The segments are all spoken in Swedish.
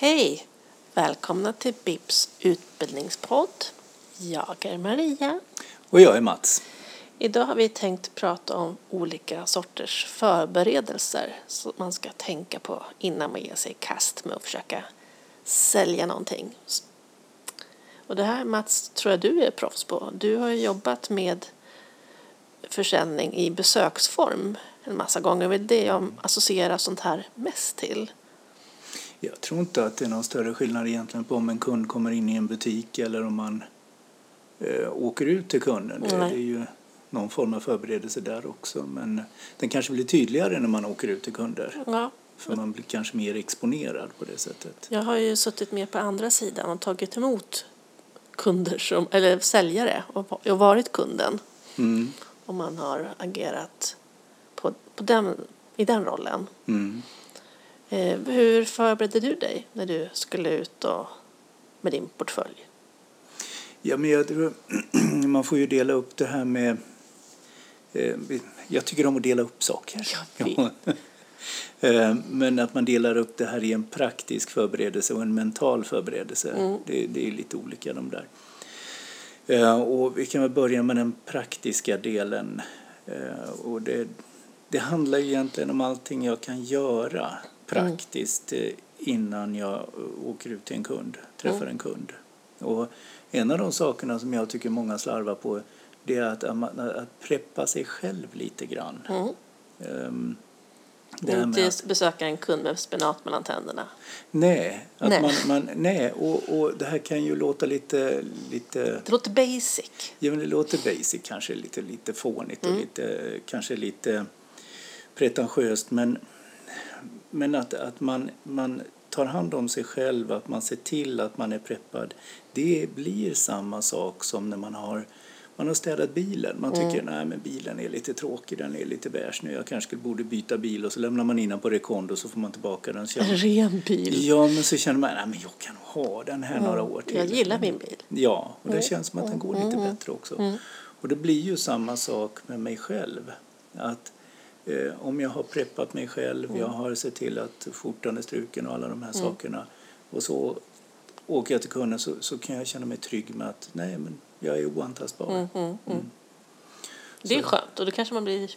Hej! Välkomna till BIPs utbildningspodd. Jag är Maria. Och jag är Mats. Idag har vi tänkt prata om olika sorters förberedelser som man ska tänka på innan man ger sig i kast med att försöka sälja någonting. Och det här Mats tror jag du är proffs på. Du har ju jobbat med försäljning i besöksform en massa gånger. Det är det jag associerar sånt här mest till. Jag tror inte att det är någon större skillnad egentligen på om en kund kommer in i en butik eller om man eh, åker ut till kunden. Det, det, är ju någon form av förberedelse där också. Men den kanske blir tydligare när man åker ut till kunder. Ja. För man blir kanske mer exponerad på det sättet. Jag har ju suttit mer på andra sidan och tagit emot kunder som, eller säljare och, och varit kunden. Mm. Och man har agerat på, på den, i den rollen. Mm. Eh, hur förberedde du dig när du skulle ut och, med din portfölj? Ja, men jag, tror- man får ju dela upp det här med... Eh, jag tycker om att dela upp saker. Vet. Eh, Men att man delar upp det här i en praktisk förberedelse och en mental förberedelse. Mm. Det, det är lite olika de där. Och vi kan väl börja med den praktiska delen. Och det, det handlar egentligen om allting jag kan göra praktiskt eh, innan jag eh, åker ut till en kund, träffar Mm. en kund. Och en av de sakerna som jag tycker många slarvar på det är att, att preppa sig själv lite grann. Mm. Med Inte att- besöka en kund med spenat mellan tänderna. Nej, att Nej. Man, man, nej och, och det här kan ju låta lite, lite Det låter basic. ja, men det låter basic, kanske lite, lite fånigt och lite, kanske lite pretentiöst men, men att, att man, man tar hand om sig själv, att man ser till att man är preppad det blir samma sak som när man har man har städat bilen. Man tycker nej men bilen är lite tråkig, den är lite beige nu. Jag kanske borde byta bil och så lämnar man in den på rekondo så får man tillbaka den. En ren bil. Ja, men så känner man att jag kan ha den här några år till. Jag gillar min bil. Ja, och det känns som att den går lite bättre också. Och det blir ju samma sak med mig själv. Att om jag har preppat mig själv, jag har sett till att skjortan är struken och alla de här sakerna. Och så åker jag till kunden så, så kan jag känna mig trygg med att nej, men jag är oantastbar. Mm, mm, mm. Det är skönt och då kanske man blir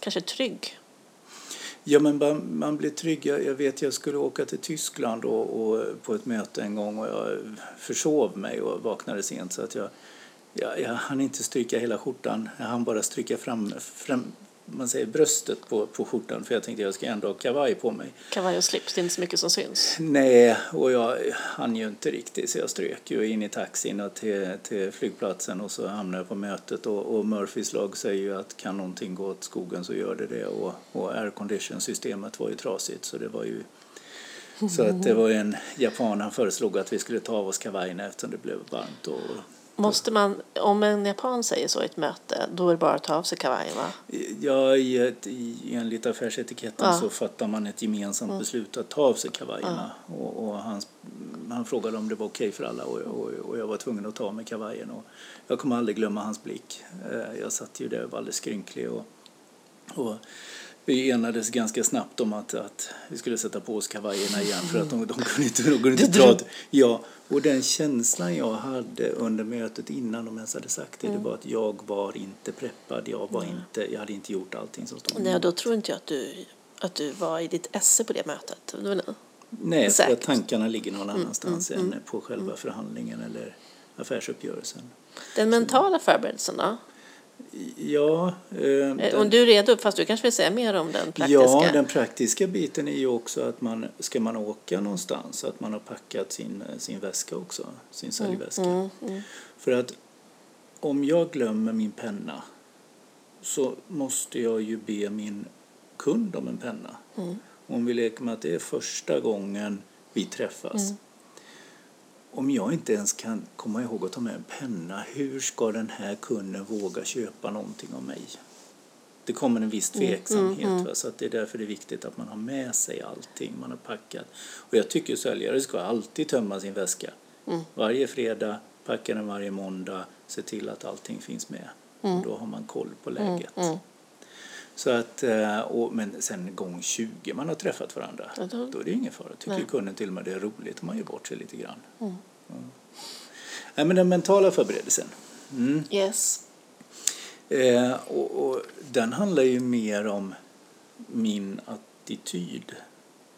kanske trygg. Ja, men man, man blir trygg. Jag, jag vet, jag skulle åka till Tyskland och, och på ett möte en gång och jag försov mig och vaknade sent så att jag, jag, jag hann inte stryka hela skjortan. Jag hann bara stryka fram, fram man säger bröstet på, på skjortan för jag tänkte jag ska ändå ha kavaj på mig. Kavaj och slips, det är inte så mycket som syns. Nej, och jag hann ju inte riktigt så jag strök ju in i taxin och till, till flygplatsen och så hamnade jag på mötet och, och Murphys lag säger ju att kan någonting gå åt skogen så gör det det och, och aircondition-systemet var ju trasigt så det var ju så att det var en japan, han föreslog att vi skulle ta av oss kavajerna eftersom det blev varmt och Måste man, om en japan säger så i ett möte, då är det bara att ta av sig kavajen va? Ja, i ett, i, enligt affärsetiketten Ja. så fattar man ett gemensamt beslut att ta av sig kavajerna. Och, och han, han frågade om det var okej för alla och, och, och jag var tvungen att ta av mig kavajen. Och jag kommer aldrig glömma hans blick. Eh, Jag satt ju där och var alldeles skrynklig. Och, och vi enades ganska snabbt om att, att vi skulle sätta på oss kavajerna igen för att de, de kunde inte, de kunde inte ett- Ja, och den känslan jag hade under mötet innan de ens hade sagt det, det var att jag var inte preppad. Jag, var inte, jag hade inte gjort allting som stod Nej, då tror inte jag att du, att du var i ditt esse på det mötet. Nej, för att tankarna ligger någon annanstans än på själva förhandlingen eller affärsuppgörelsen. Den mentala förberedelsen då? Ja, eh, Eh, Om du redo, fast du kanske vill säga mer om den praktiska? ja, den praktiska biten är ju också att man, ska man åka någonstans, att man har packat sin, sin väska också, sin säljväska. Mm, mm. För att om jag glömmer min penna så måste jag ju be min kund om en penna. Mm. Om vi leker med att det är första gången vi träffas. Mm. Om jag inte ens kan komma ihåg att ta med en penna, hur ska den här kunden våga köpa någonting av mig? Det kommer en viss tveksamhet. mm, mm. Va? Så att det är därför det är viktigt att man har med sig allting man har packat. Och jag tycker säljare ska alltid tömma sin väska. Mm. Varje fredag, packa den varje måndag, se till att allting finns med. Mm. Då har man koll på Mm, läget. Mm. Så att, eh, och, men sen gång 20 man har träffat varandra, Ja, då- då är det ingen fara. Tycker Nej. kunden till och med det är roligt om man gör bort sig lite grann. Mm. Ja. Nej, men den mentala förberedelsen. Mm. Yes. Eh, och, och den handlar ju mer om min attityd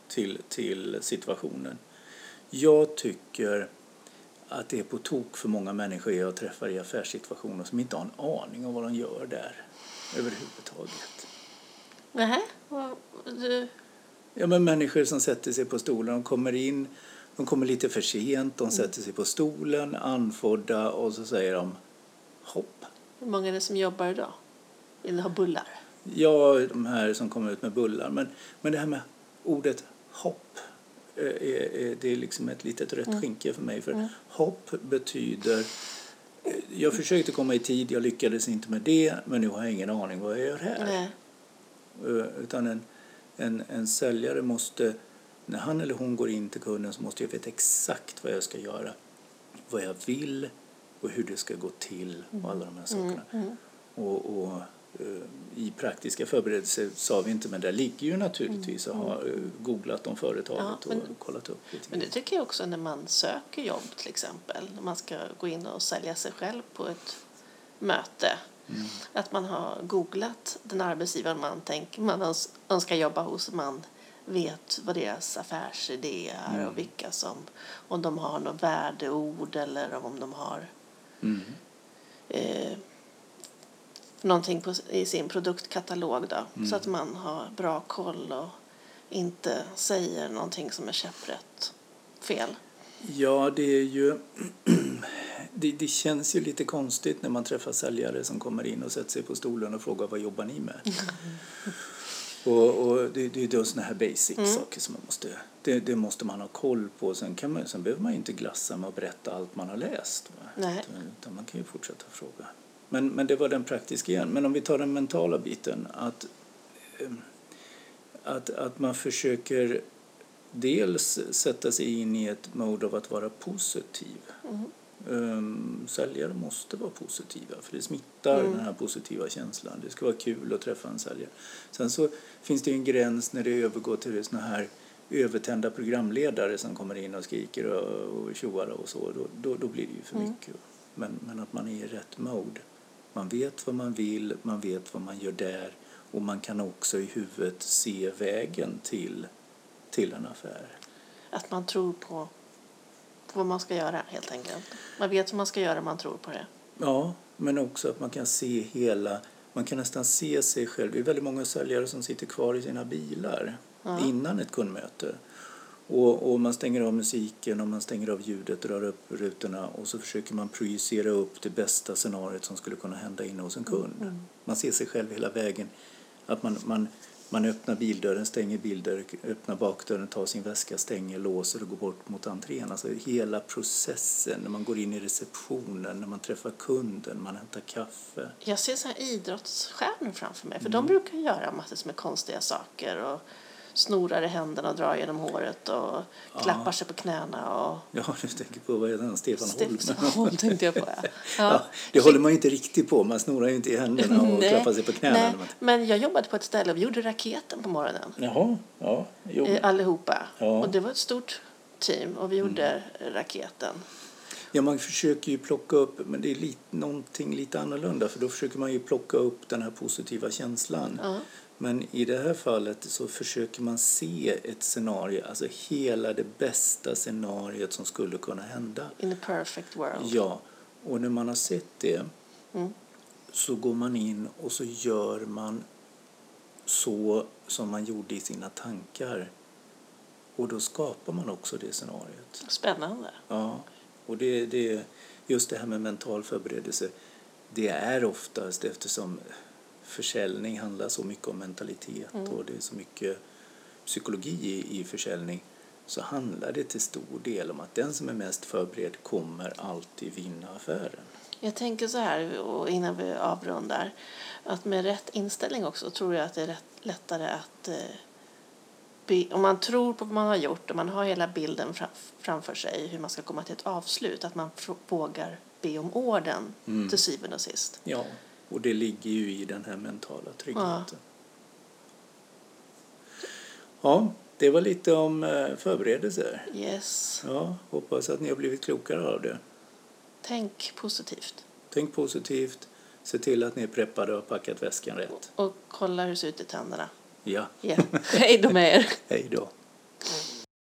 till, till situationen. Jag tycker att det är på tok för många människor jag träffar i affärssituationer som inte har en aning om vad de gör där överhuvudtaget. Nähä? Du... Ja, men människor som sätter sig på stolen, de kommer in, de kommer lite för sent, de sätter sig på stolen, andfådda och så säger de hopp. Hur många är det som jobbar idag? Vill ha bullar? Ja, de här som kommer ut med bullar. Men, men det här med ordet hopp, eh, är, är, det är liksom ett litet rött skynke för mig. För hopp betyder... eh, Jag försökte komma i tid, jag lyckades inte med det, men nu har jag ingen aning vad jag gör här. Nej. Eh, Utan en, en, en säljare måste, när han eller hon går in till kunden så måste jag veta exakt vad jag ska göra. Vad jag vill och hur det ska gå till och alla de här sakerna. Mm. Och, och eh, i praktiska förberedelser sa vi inte, men där ligger ju naturligtvis att ha eh, googlat om företaget Ja, men- och kollat upp lite Men det tycker jag också när man söker jobb till exempel. När man ska gå in och sälja sig själv på ett möte. Mm. Att man har googlat den arbetsgivaren man tänker man öns- önskar jobba hos. Man vet vad deras affärsidé är Mm. och vilka som, om de har något värdeord eller om de har Mm. eh, någonting på, i sin produktkatalog då. Mm. Så att man har bra koll och inte säger någonting som är käpprätt fel. Ja, det är ju... Det, det känns ju lite konstigt när man träffar säljare som kommer in och sätter sig på stolen och frågar vad jobbar ni med? och, och det, det är då såna här basic Mm. saker som man måste... Det, det måste man ha koll på. Sen, kan man, sen behöver man inte glassa med att berätta allt man har läst. Nej. Utan, man kan ju fortsätta fråga. Men, men det var den praktiska igen. Men om vi tar den mentala biten. Att, eh, att, att man försöker dels sätta sig in i ett mode av att vara positiv. Mm. Um, säljare måste vara positiva för det smittar Mm. den här positiva känslan. Det ska vara kul att träffa en säljare. Sen så finns det en gräns när det övergår till såna här övertända programledare som kommer in och skriker och, och tjoar och så. Då, då, då blir det ju för Mm. mycket. Men, men att man är i rätt mode. Man vet vad man vill, man vet vad man gör där och man kan också i huvudet se vägen till, till en affär. Att man tror på vad man ska göra helt enkelt. Man vet vad man ska göra, man tror på det. Ja, men också att man kan se hela, man kan nästan se sig själv. Det är väldigt många säljare som sitter kvar i sina bilar Ja. innan ett kundmöte. Och, och man stänger av musiken och man stänger av ljudet, drar upp rutorna och så försöker man projicera upp det bästa scenariot som skulle kunna hända inne hos en kund. Mm. Man ser sig själv hela vägen. Att man, man, man öppnar bildörren, stänger bildörren, öppnar bakdörren, tar sin väska, stänger, låser och går bort mot entrén. Alltså hela processen, när man går in i receptionen, när man träffar kunden, man hämtar kaffe. Jag ser så här idrottsstjärnor framför mig. För Mm. de brukar göra massor med konstiga saker. Och snorar i händerna och drar genom håret och klappar sig på knäna. Och Ja, du tänker på vad heter han, Stefan Holm? Stefan Holm tänkte jag på. Ja. Ja, det håller man ju inte riktigt på, man snorar ju inte i händerna och Nej, klappar sig på knäna. nej, men jag jobbade på ett ställe och vi gjorde raketen på morgonen. Jaha, ja, jo. Eh, Allihopa. Ja. Mm. Och det var ett stort team och vi gjorde raketen. Ja, man försöker ju plocka upp, men det är lite, någonting lite annorlunda för då försöker man ju plocka upp den här positiva känslan. Ja. Men i det här fallet så försöker man se ett scenario, alltså hela det bästa scenariot som skulle kunna hända. In a perfect world. Ja, och när man har sett det Mm. så går man in och så gör man så som man gjorde i sina tankar. Och då skapar man också det scenariot. Spännande. Ja, och det, det, just det här med mental förberedelse, det är oftast eftersom försäljning handlar så mycket om mentalitet Mm. och det är så mycket psykologi i, i försäljning så handlar det till stor del om att den som är mest förberedd kommer alltid vinna affären. Jag tänker så här, och innan vi avrundar, att med rätt inställning också tror jag att det är rätt, lättare att... Eh, om man tror på vad man har gjort och man har hela bilden fram, framför sig hur man ska komma till ett avslut, att man vågar be om orden Mm. till syvende och sist. Ja, och det ligger ju i den här mentala tryggheten. Ja, ja det var lite om eh, förberedelser. Yes. Ja, hoppas att ni har blivit klokare av det. Tänk positivt. Tänk positivt. Se till att ni är preppade och har packat väskan rätt. Och, kolla hur det ser ut i tänderna. Ja. Yeah. Hej då med er. Hej då.